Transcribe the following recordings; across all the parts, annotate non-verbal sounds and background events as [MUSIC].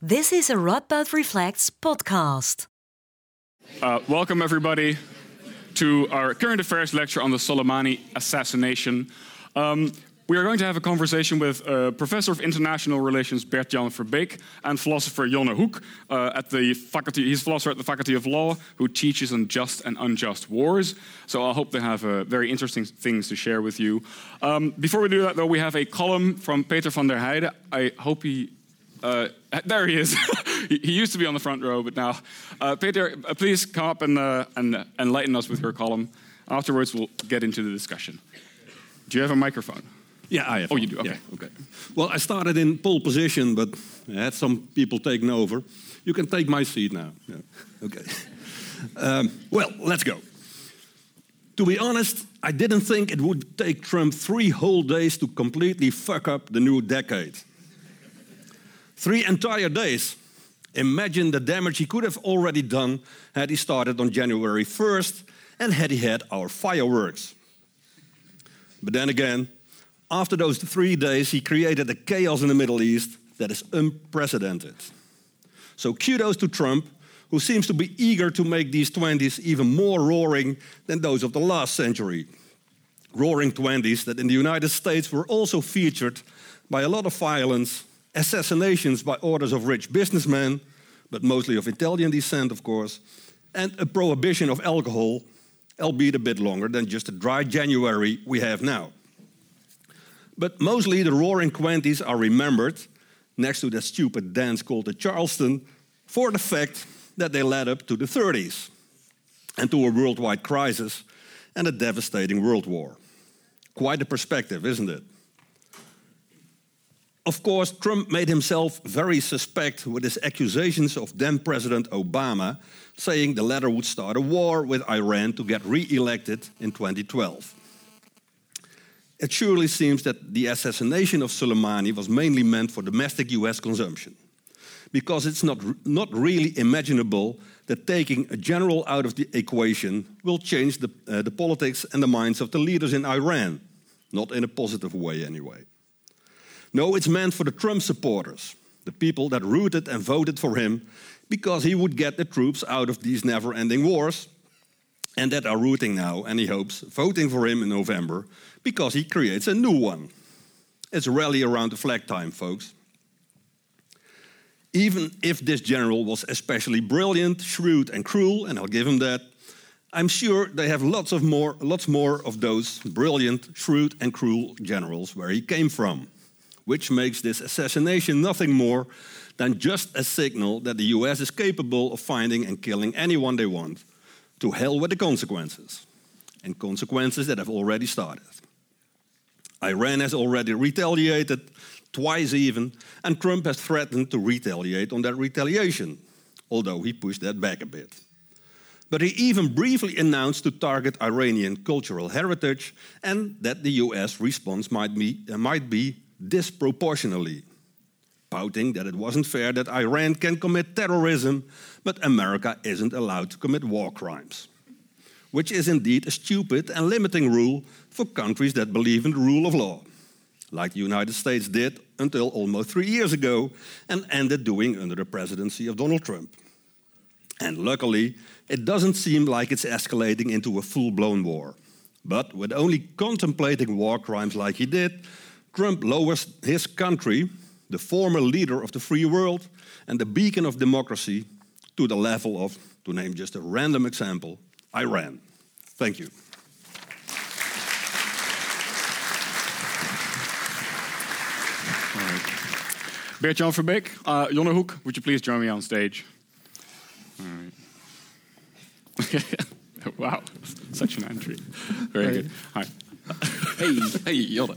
This is a Radboud Reflects podcast. Uh, welcome, everybody, to our current affairs lecture on the Soleimani assassination. Um, we are going to have a conversation with uh, Professor of International Relations Bert-Jan Verbeek and philosopher Jonne Hoek uh, at the faculty. He's a philosopher at the Faculty of Law who teaches on just and unjust wars. So I hope they have uh, very interesting things to share with you. Um, before we do that, though, we have a column from Peter van der Heijden. I hope he uh, there he is. [LAUGHS] he used to be on the front row, but now. Uh, Peter, uh, please come up and, uh, and enlighten us with your column. Afterwards, we'll get into the discussion. Do you have a microphone? Yeah, I have. Oh, you do? Okay. Yeah. okay. Well, I started in pole position, but I had some people taking over. You can take my seat now. Yeah. Okay. [LAUGHS] um, well, let's go. To be honest, I didn't think it would take Trump three whole days to completely fuck up the new decade. Three entire days. Imagine the damage he could have already done had he started on January 1st and had he had our fireworks. But then again, after those three days, he created a chaos in the Middle East that is unprecedented. So kudos to Trump, who seems to be eager to make these 20s even more roaring than those of the last century. Roaring 20s that in the United States were also featured by a lot of violence assassinations by orders of rich businessmen, but mostly of Italian descent, of course, and a prohibition of alcohol, albeit a bit longer than just a dry January we have now. But mostly the roaring 20s are remembered, next to that stupid dance called the Charleston, for the fact that they led up to the 30s and to a worldwide crisis and a devastating world war. Quite a perspective, isn't it? Of course, Trump made himself very suspect with his accusations of then President Obama, saying the latter would start a war with Iran to get re elected in 2012. It surely seems that the assassination of Soleimani was mainly meant for domestic US consumption, because it's not, not really imaginable that taking a general out of the equation will change the, uh, the politics and the minds of the leaders in Iran, not in a positive way anyway. No, it's meant for the Trump supporters, the people that rooted and voted for him because he would get the troops out of these never ending wars, and that are rooting now, and he hopes, voting for him in November because he creates a new one. It's rally around the flag time, folks. Even if this general was especially brilliant, shrewd, and cruel, and I'll give him that, I'm sure they have lots of more, lots more of those brilliant, shrewd, and cruel generals where he came from which makes this assassination nothing more than just a signal that the US is capable of finding and killing anyone they want. To hell with the consequences, and consequences that have already started. Iran has already retaliated, twice even, and Trump has threatened to retaliate on that retaliation, although he pushed that back a bit. But he even briefly announced to target Iranian cultural heritage and that the US response might be, uh, might be disproportionately, pouting that it wasn't fair that Iran can commit terrorism, but America isn't allowed to commit war crimes. Which is indeed a stupid and limiting rule for countries that believe in the rule of law, like the United States did until almost three years ago and ended doing under the presidency of Donald Trump. And luckily, it doesn't seem like it's escalating into a full blown war. But with only contemplating war crimes like he did, Trump lowers his country, the former leader of the free world and the beacon of democracy, to the level of, to name just a random example, Iran. Thank you. Bert-Jan Verbeek, uh, Jonne Hoek, would you please join me on stage? All right. [LAUGHS] wow, such an entry. Very hey. good. Hi. hey, [LAUGHS] hey, Jonne.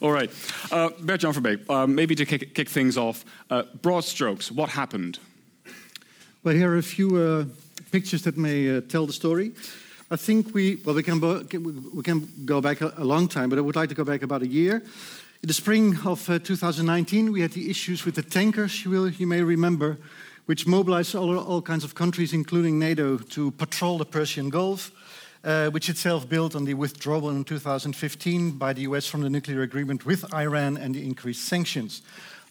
All right. Uh, Bert-Jan Verbeek, uh, maybe to kick, kick, things off, uh, broad strokes, what happened? Well, here are a few uh, pictures that may uh, tell the story. I think we, well, we can, we can go back a, a, long time, but I would like to go back about a year. In the spring of uh, 2019, we had the issues with the tankers, you, will, you may remember, which mobilized all, all kinds of countries, including NATO, to patrol the Persian Gulf which itself built on the withdrawal in 2015 by the US from the nuclear agreement with Iran and the increased sanctions.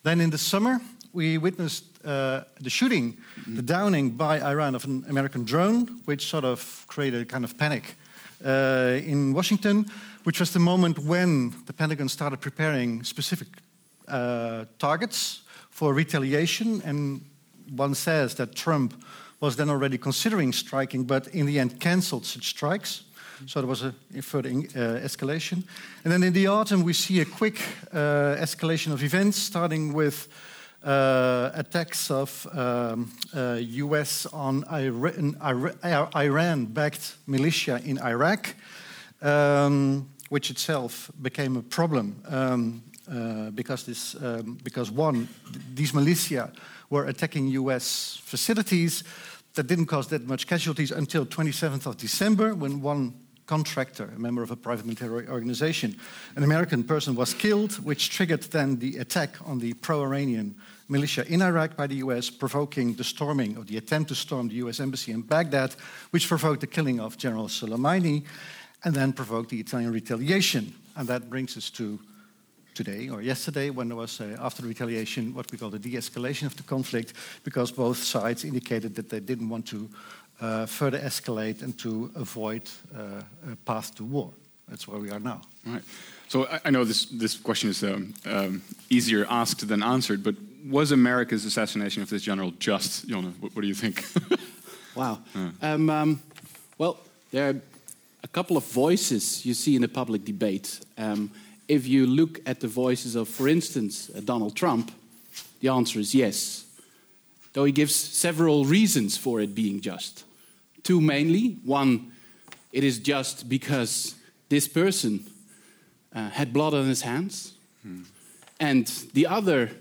Then in the summer, we witnessed uh, the shooting, the downing by Iran of an American drone, which sort of created a kind of panic uh, in Washington, which was the moment when the Pentagon started preparing specific uh, targets for retaliation. And one says that Trump was then already considering striking, but in the end cancelled such strikes. So there was a further uh, escalation. And then in the autumn, we see a quick uh, escalation of events, starting with uh, attacks of um, US uh, on Iran backed militia in Iraq, um, which itself became a problem. Um, uh, because this, um, because one, these militia were attacking U.S. facilities. That didn't cause that much casualties until 27th of December, when one contractor, a member of a private military organization, an American person was killed, which triggered then the attack on the pro-Iranian militia in Iraq by the US, provoking the storming of the attempt to storm the US embassy in Baghdad, which provoked the killing of General Soleimani, and then provoked the Iranian retaliation. And that brings us to today or yesterday when there was, uh, after the retaliation, what we call the de escalation of the conflict, because both sides indicated that they didn't want to uh, further escalate and to avoid uh, a path to war. That's where we are now. Right. So I, I know this, this question is um, um, easier asked than answered, but was America's assassination of this general just? Jonne, what, what do you think? [LAUGHS] wow. Um, um, well, there are a couple of voices you see in the public debate. Um, if you look at the voices of, for instance, uh, Donald Trump, the answer is yes. Though he gives several reasons for it being just. Two mainly. One, it is just because this person uh, had blood on his hands. Hmm. And the other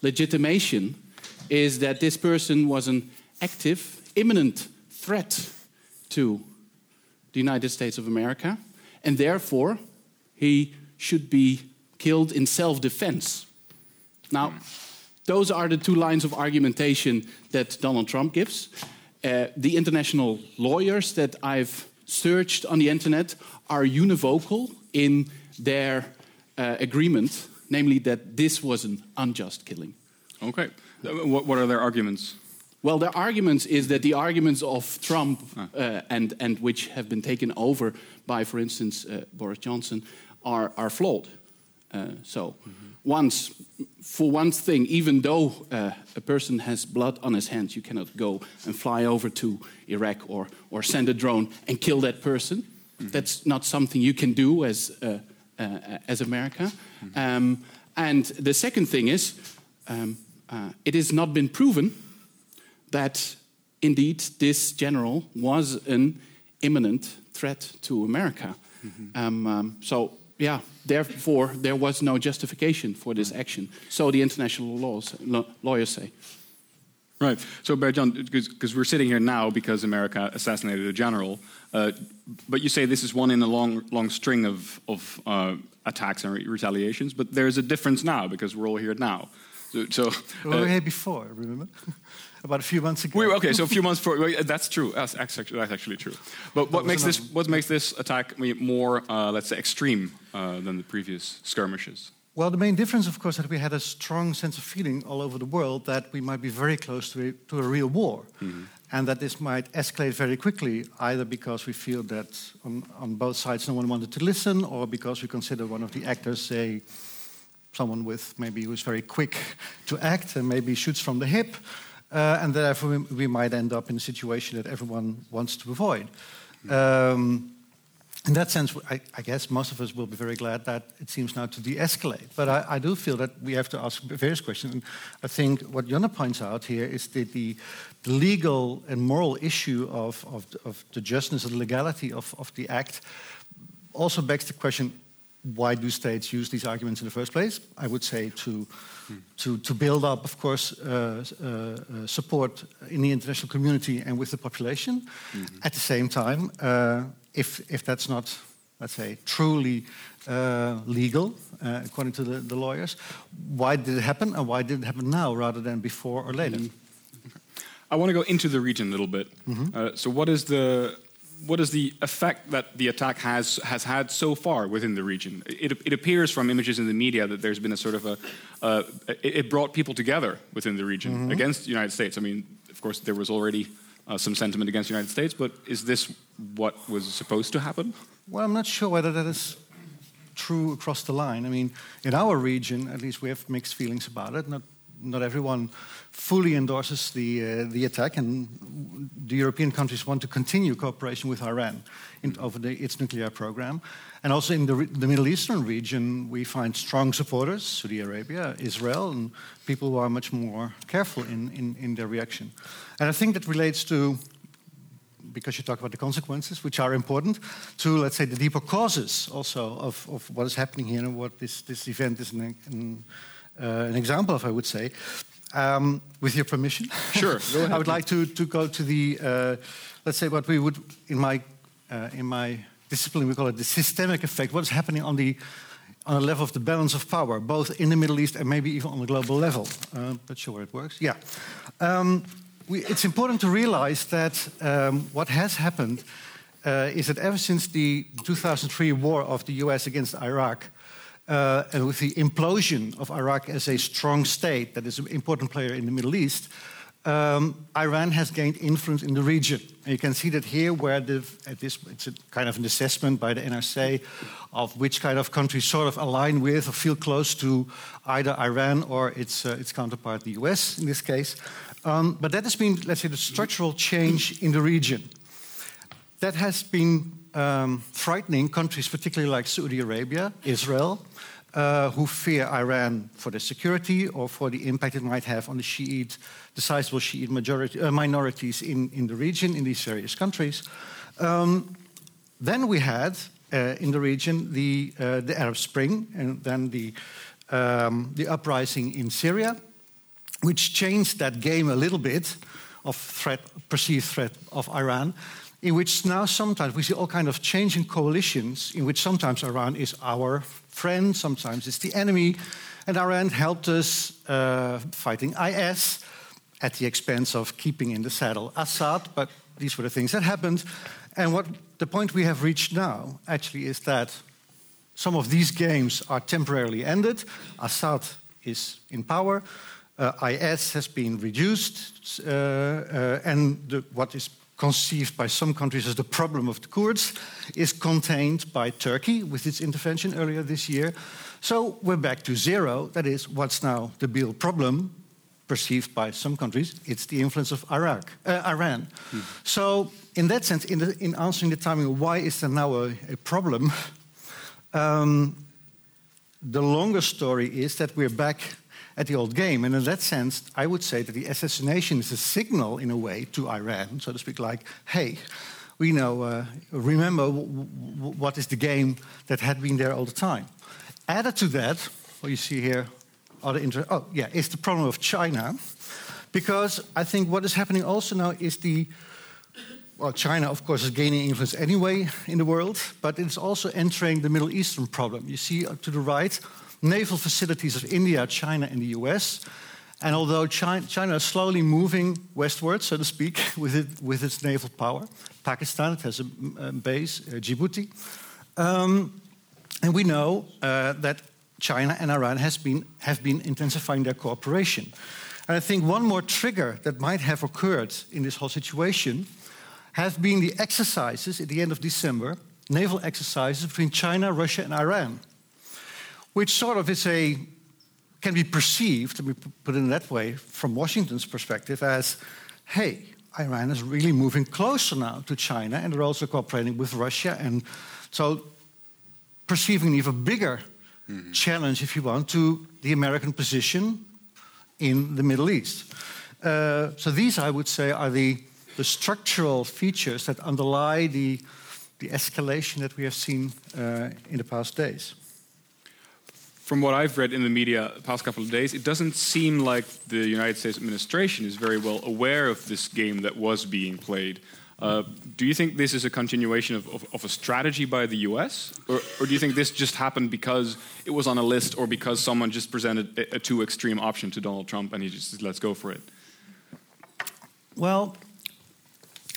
legitimation is that this person was an active, imminent threat to the United States of America, and therefore he should be killed in self defense. Now, those are the two lines of argumentation that Donald Trump gives. Uh, the international lawyers that I've searched on the internet are univocal in their uh, agreement, namely that this was an unjust killing. Okay. Uh, what, what are their arguments? Well, their arguments is that the arguments of Trump uh, and, and which have been taken over by, for instance, uh, Boris Johnson, are, are flawed. Uh, so, mm -hmm. once, for one thing, even though uh, a person has blood on his hands, you cannot go and fly over to Iraq or, or send a drone and kill that person. Mm -hmm. That's not something you can do as, uh, uh as America. Mm -hmm. um, and the second thing is, um, uh, it has not been proven that indeed this general was an imminent threat to America. Mm-hmm. Um, um, so, yeah, therefore, there was no justification for this action. So the international laws, lawyers say. Right. So, Bert-Jan, because we're sitting here now because America assassinated a general, uh, but you say this is one in a long, long string of, of uh, attacks and re- retaliations. But there's a difference now because we're all here now. So, so we were uh, here before, remember? [LAUGHS] About a few months ago. We, okay, so a few months before. That's true. That's actually, that's actually true. But what makes this what makes this attack more, uh, let's say, extreme uh, than the previous skirmishes? Well, the main difference, of course, that we had a strong sense of feeling all over the world that we might be very close to a, to a real war. Mm -hmm. And that this might escalate very quickly, either because we feel that on, on both sides no one wanted to listen, or because we consider one of the actors, say, someone with maybe who's very quick to act and maybe shoots from the hip, uh, and therefore we, we, might end up in a situation that everyone wants to avoid. Um, in that sense, I, I, guess most of us will be very glad that it seems now to de-escalate. But I, I, do feel that we have to ask various questions. And I think what Jonne points out here is that the, the legal and moral issue of, of, of the justness, and legality of, of the act, also begs the question: why do states use these arguments in the first place? I would say to, to, to build up, of course, uh, uh, uh, support in the international community and with the population. Mm -hmm. At the same time, uh, if, if that's not, let's say, truly uh, legal, uh, according to the, the lawyers, why did it happen and why did it happen now rather than before or later? Mm -hmm. I want to go into the region a little bit. Mm -hmm. so, what is the what is the effect that the attack has has had so far within the region? It, it appears from images in the media that there's been a sort of a uh, it, brought people together within the region mm -hmm. against the United States. I mean, of course, there was already uh, some sentiment against the United States, but is this what was supposed to happen? Well, I'm not sure whether that is true across the line. I mean, in our region, at least, we have mixed feelings about it. Not not everyone fully endorses the, uh, the attack, and the European countries want to continue cooperation with Iran in, over the, its nuclear program. And also in the, the, Middle Eastern region, we find strong supporters, Saudi Arabia, Israel, and people who are much more careful in, in, in their reaction. And I think that relates to because you talk about the consequences, which are important, to, let's say, the deeper causes also of, of what is happening here and what this, this event is an, uh, an example of, I would say. Um, with your permission, sure. [LAUGHS] I would like to, to go to the, uh, let's say, what we would in my uh, in my discipline we call it the systemic effect. What is happening on the on the level of the balance of power, both in the Middle East and maybe even on the global level. Uh, not sure it works. Yeah, um, we, it's important to realize that um, what has happened uh, is that ever since the 2003 war of the U.S. against Iraq. Uh, and with the implosion of Iraq as a strong state that is an important player in the Middle East, um, Iran has gained influence in the region. And you can see that here, where the, this, it's kind of an assessment by the NRC of which kind of countries sort of align with or feel close to either Iran or its, uh, its counterpart, the US in this case. Um, but that has been, let's say, the structural change in the region. That has been um, frightening countries, particularly like Saudi Arabia, Israel, uh, who fear Iran for their security or for the impact it might have on the Shiite, the sizable Shiite majority, uh, minorities in, in the region, in these various countries. Um, then we had uh, in the region the, uh, the Arab Spring and then the, um, the uprising in Syria, which changed that game a little bit of threat, perceived threat of Iran in which now sometimes we see all kind of changing coalitions in which sometimes Iran is our friend, sometimes it's the enemy, and Iran helped us uh, fighting IS at the expense of keeping in the saddle Assad, but these were the things that happened. And what the point we have reached now actually is that some of these games are temporarily ended. Assad is in power. Uh, IS has been reduced, uh, uh, and the, what is conceived by some countries as the problem of the Kurds, is contained by Turkey with its intervention earlier this year. So we're back to zero. That is, what's now the real problem perceived by some countries? It's the influence of Iraq, uh, Iran. Hmm. So, in that sense, in, the, in, answering the timing, why is there now a, a problem? Um, the longer story is that we're back at the old game. And in that sense, I would say that the assassination is a signal, in a way, to Iran, so to speak, like, hey, we know, uh, remember what is the game that had been there all the time. Added to that, what you see here, other inter- oh, yeah, is the problem of China. Because I think what is happening also now is the well, China, of course, is gaining influence anyway in the world, but it's also entering the Middle Eastern problem. You see to the right naval facilities of India, China, and the US. And although China, is slowly moving westward, so to speak, [LAUGHS] with, it, with its naval power, Pakistan it has a, a base, uh, Djibouti. Um, and we know uh, that China and Iran has been, have been intensifying their cooperation. And I think one more trigger that might have occurred in this whole situation have been the exercises at the end of December, naval exercises between China, Russia, and Iran which sort of is a can be perceived, to be put in that way, from Washington's perspective, as hey, Iran is really moving closer now to China, and they're also cooperating with Russia, and so perceiving an even bigger mm-hmm. challenge, if you want, to the American position in the Middle East. Uh, so these, I would say, are the, the structural features that underlie the, the escalation that we have seen uh, in the past days from what I've read in the media the past couple of days, it doesn't seem like the United States administration is very well aware of this game that was being played. Uh, do you think this is a continuation of, of, of a strategy by the US? Or, or, do you think this just happened because it was on a list or because someone just presented a, a too extreme option to Donald Trump and he just said, let's go for it? Well,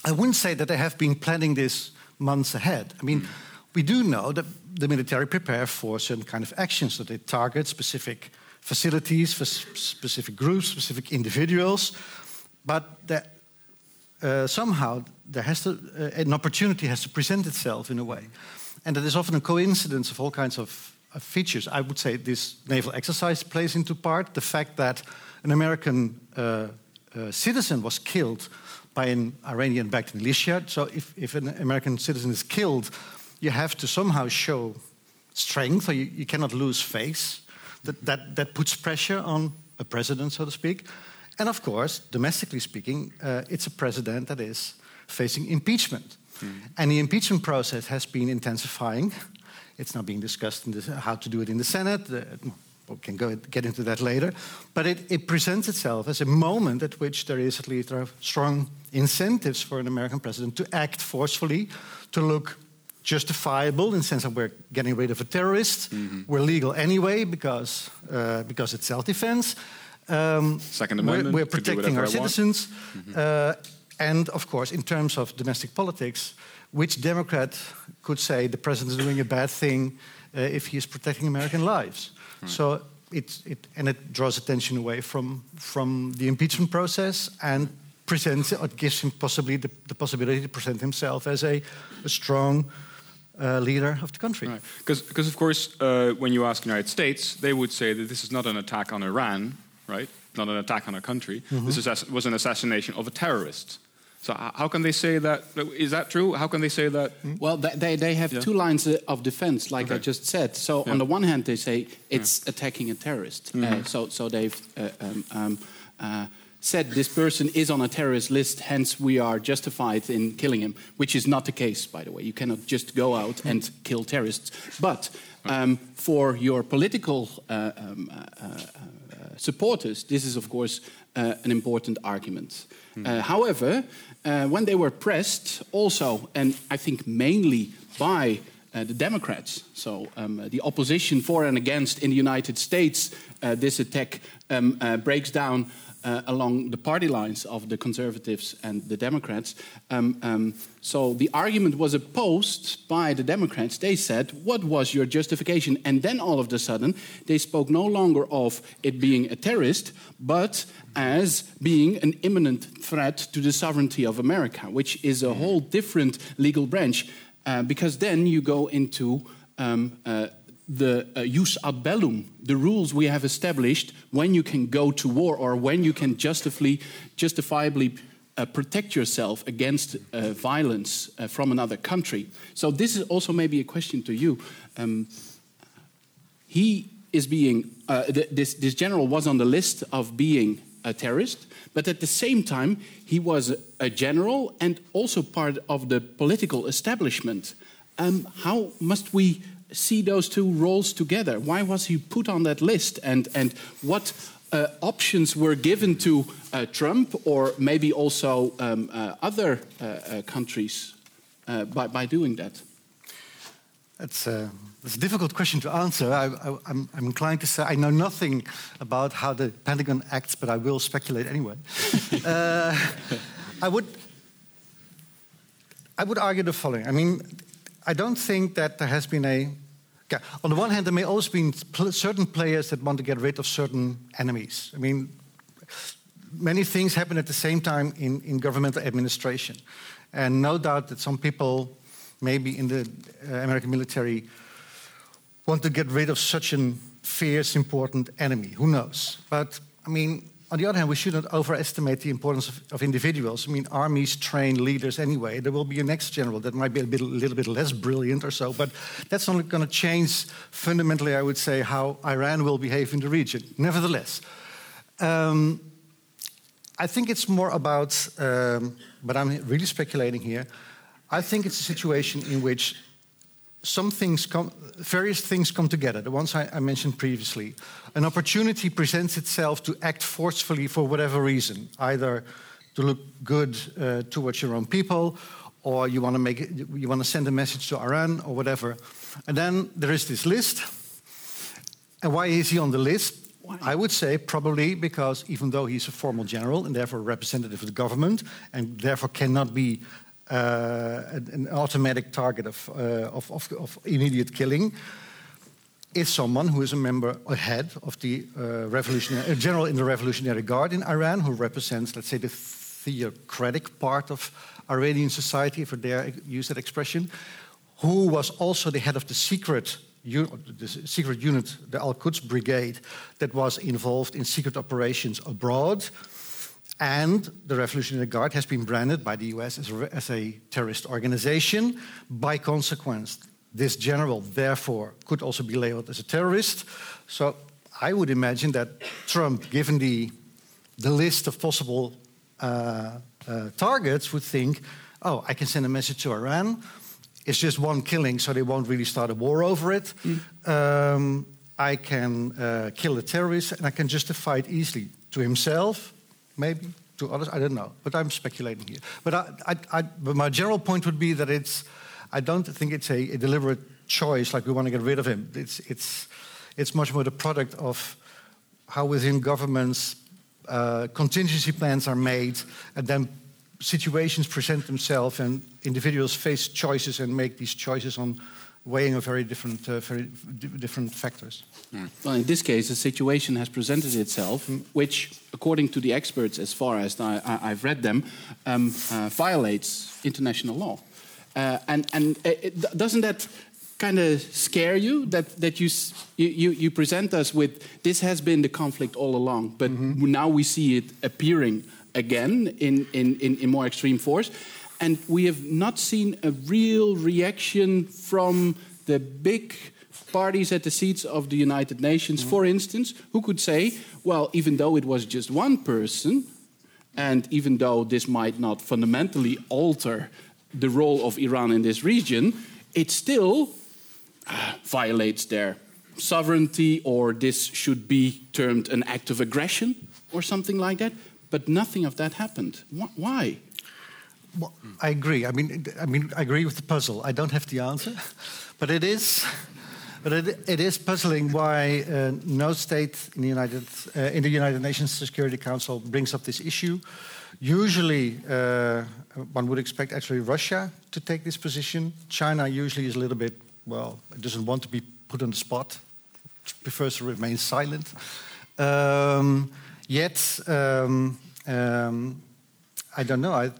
I wouldn't say that they have been planning this months ahead. I mean, we do know that the military prepare for certain kind of actions that they target specific facilities, for specific groups, specific individuals, but that uh, somehow there has to, uh, an opportunity has to present itself in a way. And that is often a coincidence of all kinds of, of features. I would say this naval exercise plays into part. The fact that an American uh, uh citizen was killed by an Iranian backed militia. So if, if an American citizen is killed, you have to somehow show strength, or you, you cannot lose face. That, that, that puts pressure on a president, so to speak. And of course, domestically speaking, uh, it's a president that is facing impeachment. Mm. And the impeachment process has been intensifying. It's now being discussed in this, how to do it in the Senate. Uh, we can go, get into that later. But it, it, presents itself as a moment at which there is at least strong incentives for an American president to act forcefully, to look justifiable in the sense that we're getting rid of a terrorist. Mm-hmm. We're legal anyway because, uh, because it's self defense. Um, Second Amendment. We're, we're protecting our citizens. Mm-hmm. Uh, and of course, in terms of domestic politics, which Democrat could say the president is doing a bad thing uh, if he is protecting American lives? Right. So it, it, and it draws attention away from, from the impeachment process and presents it gives him possibly the, the possibility to present himself as a, a strong uh, leader of the country. Because, right. of course, uh, when you ask the United States, they would say that this is not an attack on Iran, right? Not an attack on a country. Mm -hmm. This was an assassination of a terrorist. So how can they say that? Is that true? How can they say that? Hmm? Well, they, they have yeah. two lines of defense, like okay. I just said. So yeah. on the one hand, they say it's yeah. attacking a terrorist. Mm -hmm. uh, so, so they've uh, um, um, uh, said this person is on a terrorist list, hence we are justified in killing him, which is not the case, by the way. You cannot just go out and kill terrorists. But um, for your political uh, um, uh, uh, supporters, this is, of course, uh, an important argument. Mm. however, uh, when they were pressed, also, and I think mainly by uh, the Democrats, so um, the opposition for and against in the United States, uh, this attack um, breaks down uh, along the party lines of the conservatives and the Democrats. Um, um, so the argument was opposed by the Democrats. They said, What was your justification? And then all of a sudden, they spoke no longer of it being a terrorist, but as being an imminent threat to the sovereignty of America, which is a whole different legal branch. Uh, because then you go into um, uh, the uh, jus ad bellum, the rules we have established when you can go to war or when you can justifiably, justifiably uh, protect yourself against uh, violence uh, from another country. So this is also maybe a question to you. Um, he is being uh, th this this general was on the list of being a terrorist, but at the same time he was a general and also part of the political establishment. Um, how must we see those two roles together? Why was he put on that list? And, and what uh, options were given to uh, Trump or maybe also um, uh, other uh, uh, countries uh, by, by doing that? That's a, it's a difficult question to answer. I, am inclined to say I know nothing about how the Pentagon acts, but I will speculate anyway. [LAUGHS] I would. I would argue the following. I mean, I don't think that there has been a. Okay, on the one hand, there may always be certain players that want to get rid of certain enemies. I mean, many things happen at the same time in, in governmental administration. And no doubt that some people, maybe in the uh, American military, want to get rid of such a fierce, important enemy. Who knows? But, I mean, on the other hand, we shouldn't overestimate the importance of, of, individuals. I mean, armies train leaders anyway. There will be a next general that might be a, bit, a little bit less brilliant or so, but that's not going to change fundamentally, I would say, how Iran will behave in the region. Nevertheless, um, I think it's more about, um, but I'm really speculating here. I think it's a situation in which some things come, various things come together, the ones I, I, mentioned previously. An opportunity presents itself to act forcefully for whatever reason, either to look good uh, towards your own people, or you want to make it, you want to send a message to Iran, or whatever. And then there is this list. And why is he on the list? Why? I would say probably because even though he's a formal general and therefore a representative of the government and therefore cannot be an, an automatic target of, uh, of, of, of immediate killing, is someone who is a member, a head of the uh, revolutionary, a general in the Revolutionary Guard in Iran, who represents, let's say, the theocratic part of Iranian society, if I dare use that expression, who was also the head of the secret, the secret unit, the Al Quds Brigade, that was involved in secret operations abroad. And the Revolutionary Guard has been branded by the US as a, as a terrorist organization. By consequence, this general, therefore, could also be labeled as a terrorist. So I would imagine that Trump, given the, the list of possible uh, uh, targets, would think, oh, I can send a message to Iran. It's just one killing, so they won't really start a war over it. Mm. Um, I can uh, kill a terrorist and I can justify it easily to himself, maybe to others. I don't know, but I'm speculating here. But, I, I, I, but my general point would be that it's I don't think it's a, a deliberate choice, like we want to get rid of him. It's, it's, it's much more the product of how within governments uh, contingency plans are made, and then situations present themselves, and individuals face choices and make these choices on weighing of very different, uh, very different factors. Well, in this case, a situation has presented itself, mm. which, according to the experts, as far as I, have read them, um, uh, violates international law. Uh, and and it, doesn't that kind of scare you that that you, you you present us with this has been the conflict all along, but mm -hmm. now we see it appearing again in, in, in, in more extreme force, and we have not seen a real reaction from the big parties at the seats of the United Nations, mm -hmm. for instance, who could say, well, even though it was just one person, and even though this might not fundamentally alter the role of Iran in this region, it still uh, violates their sovereignty, or this should be termed an act of aggression, or something like that. But nothing of that happened. Wh why? Well, I agree. I mean, I mean, I agree with the puzzle. I don't have the answer, [LAUGHS] but it is, but it, it is puzzling why uh, no state in the United uh, in the United Nations Security Council brings up this issue. Usually, uh, one would expect actually Russia to take this position. China usually is a little bit, well, it doesn't want to be put on the spot, prefers to remain silent. Um, yet, um, um, I don't know. I,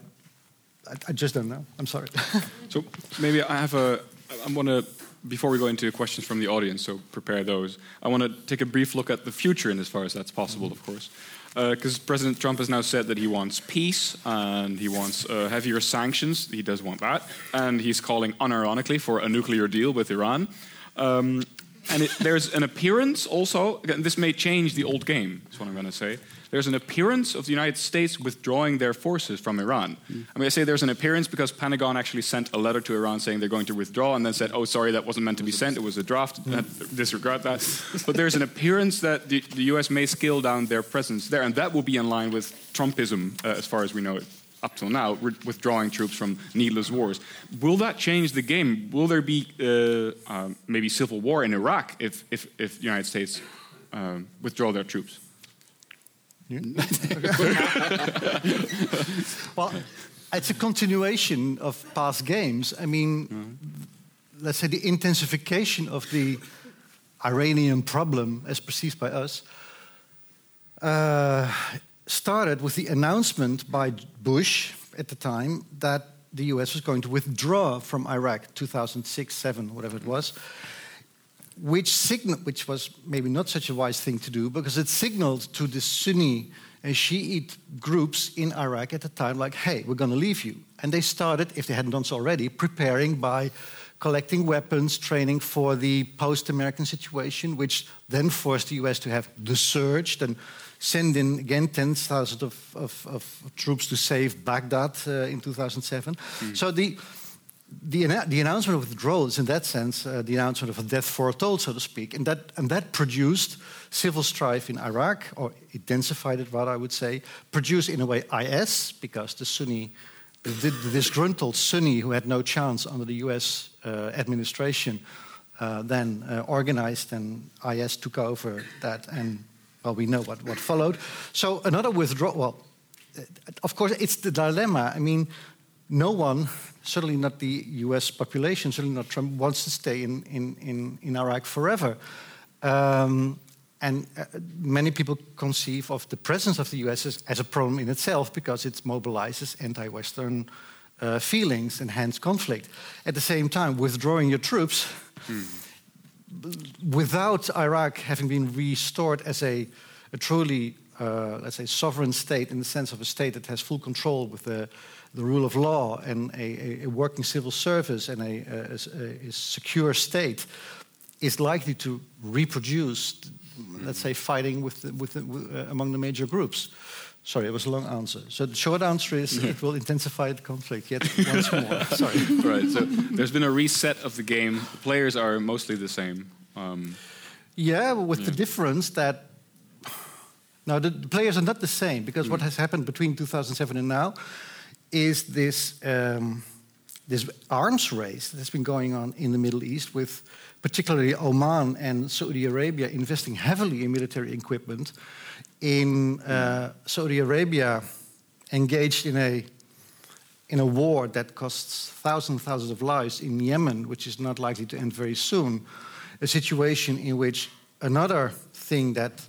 I, just don't know. I'm sorry. [LAUGHS] so maybe I have a. I want to before we go into questions from the audience, so prepare those. I want to take a brief look at the future, in as far as that's possible, of course because uh, President Trump has now said that he wants peace and he wants uh, heavier sanctions. He does want that, and he's calling unironically for a nuclear deal with Iran. Um, and it, there's an appearance also. Again, this may change the old game. Is what I'm going to say there's an appearance of the United States withdrawing their forces from Iran. Mm. I mean, I say there's an appearance because Pentagon actually sent a letter to Iran saying they're going to withdraw and then said, oh, sorry, that wasn't meant to be sent. It was a draft. Mm. Disregard that. but there's an appearance that the, the, U.S. may scale down their presence there, and that will be in line with Trumpism uh, as far as we know it up till now, withdrawing troops from needless wars. Will that change the game? Will there be uh, uh, maybe civil war in Iraq if, if, if the United States uh, withdraw their troops? [LAUGHS] well, it's a continuation of past games. I mean, mm. let's say the intensification of the Iranian problem, as perceived by us, uh, started with the announcement by Bush at the time that the US was going to withdraw from Iraq, 2006, 7, whatever it was which signal, which was maybe not such a wise thing to do, because it signaled to the Sunni and Shiite groups in Iraq at the time, like, hey, we're going to leave you. And they started, if they hadn't done so already, preparing by collecting weapons, training for the post American situation, which then forced the US to have the surge, and send in again 10,000 of, of, of, troops to save Baghdad uh, in 2007. Mm. So the the, the announcement of withdrawal is, in that sense, uh, the announcement of a death foretold, so to speak, and that, and that produced civil strife in Iraq, or intensified it, rather, I would say, produced in a way IS, because the Sunni, the, the disgruntled Sunni who had no chance under the US uh, administration, uh, then uh, organized and IS took over that and well, we know what, what followed. So another withdrawal. Well, of course, it's the dilemma. I mean, no one, certainly not the US population, certainly not Trump, wants to stay in, in, in, in Iraq forever. Um, and uh, many people conceive of the presence of the US as, as, a problem in itself because it mobilizes anti Western uh, feelings and hence conflict. At the same time, withdrawing your troops hmm. Without Iraq having been restored as a, a truly, uh, let's say, sovereign state in the sense of a state that has full control with the, the rule of law and a, a working civil service and a, a, secure state is likely to reproduce, let's say, fighting with, with, uh, among the major groups. Sorry, it was a long answer. So the short answer is it will intensify the conflict yet once more. [LAUGHS] Sorry. Right. So there's been a reset of the game. The players are mostly the same. Um, yeah, with yeah. the difference that now the, the, players are not the same because mm. what has happened between 2007 and now is this um, this arms race that has been going on in the Middle East with particularly Oman and Saudi Arabia investing heavily in military equipment. In uh, Saudi Arabia, engaged in a in a war that costs thousands and thousands of lives in Yemen, which is not likely to end very soon, a situation in which another thing that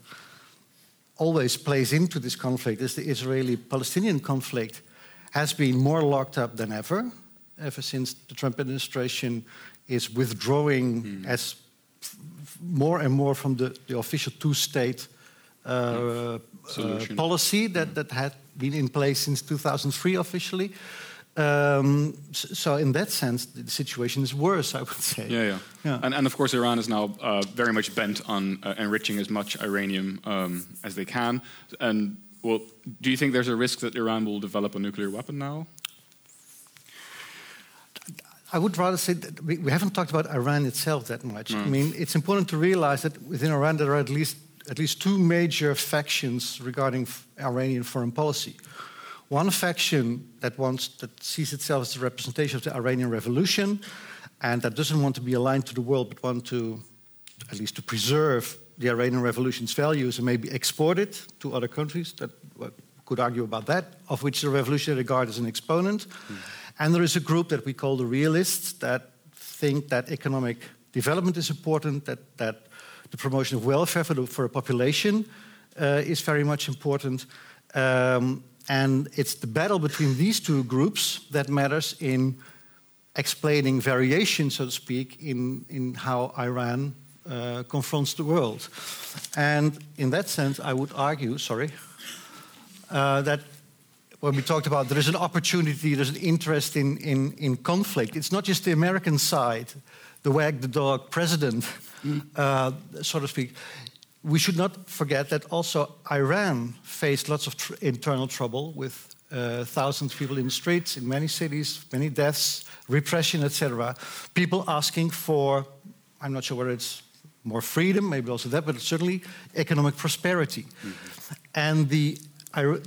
always plays into this conflict is the Israeli Palestinian conflict has been more locked up than ever, ever since the Trump administration is withdrawing mm. as more and more from the, the official two state uh, uh, policy that, that had been in place since 2003 officially. Um, so, in that sense, the situation is worse, I would say. Yeah, yeah. yeah. And, and of course, Iran is now uh, very much bent on uh, enriching as much uranium um, as they can. And well, do you think there's a risk that Iran will develop a nuclear weapon now? I would rather say that we, we haven't talked about Iran itself that much. Mm. I mean, it's important to realize that within Iran there are at least at least two major factions regarding Iranian foreign policy. One faction that wants that sees itself as the representation of the Iranian revolution, and that doesn't want to be aligned to the world, but want to at least to preserve the Iranian revolution's values and maybe export it to other countries that well, could argue about that, of which the Revolutionary Guard is an exponent. Mm. And there is a group that we call the realists that think that economic development is important, that, that the promotion of welfare for, the, for a population uh, is very much important. Um, and it's the battle between these two groups that matters in explaining variation, so to speak, in, in how Iran uh, confronts the world. And in that sense, I would argue, sorry, uh, that when we talked about there is an opportunity, there's an interest in, in, in conflict. It's not just the American side, the wag the dog president, mm. uh, so to speak. We should not forget that also Iran faced lots of tr internal trouble with uh, thousands of people in the streets, in many cities, many deaths, repression, etc. People asking for, I'm not sure whether it's more freedom, maybe also that, but certainly economic prosperity. Mm -hmm. And the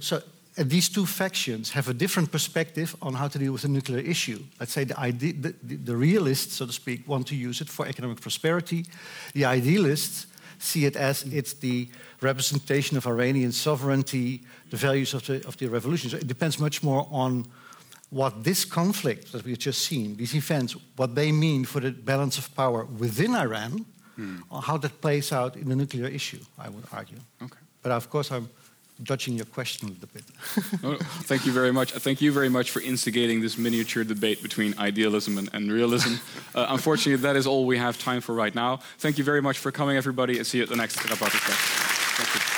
so these two factions have a different perspective on how to deal with the nuclear issue. Let's say the, the, the, realists, so to speak, want to use it for economic prosperity. The idealists see it as it's the representation of Iranian sovereignty, the values of the, of the revolution. So it depends much more on what this conflict that we've just seen, these events, what they mean for the balance of power within Iran, hmm. or how that plays out in the nuclear issue, I would argue. Okay. But of course, I'm dodging your question a little bit. [LAUGHS] oh, thank you very much. Thank you very much for instigating this miniature debate between idealism and, and realism. [LAUGHS] Uh, unfortunately, that is all we have time for right now. Thank you very much for coming, everybody, and see you at the next Thank you.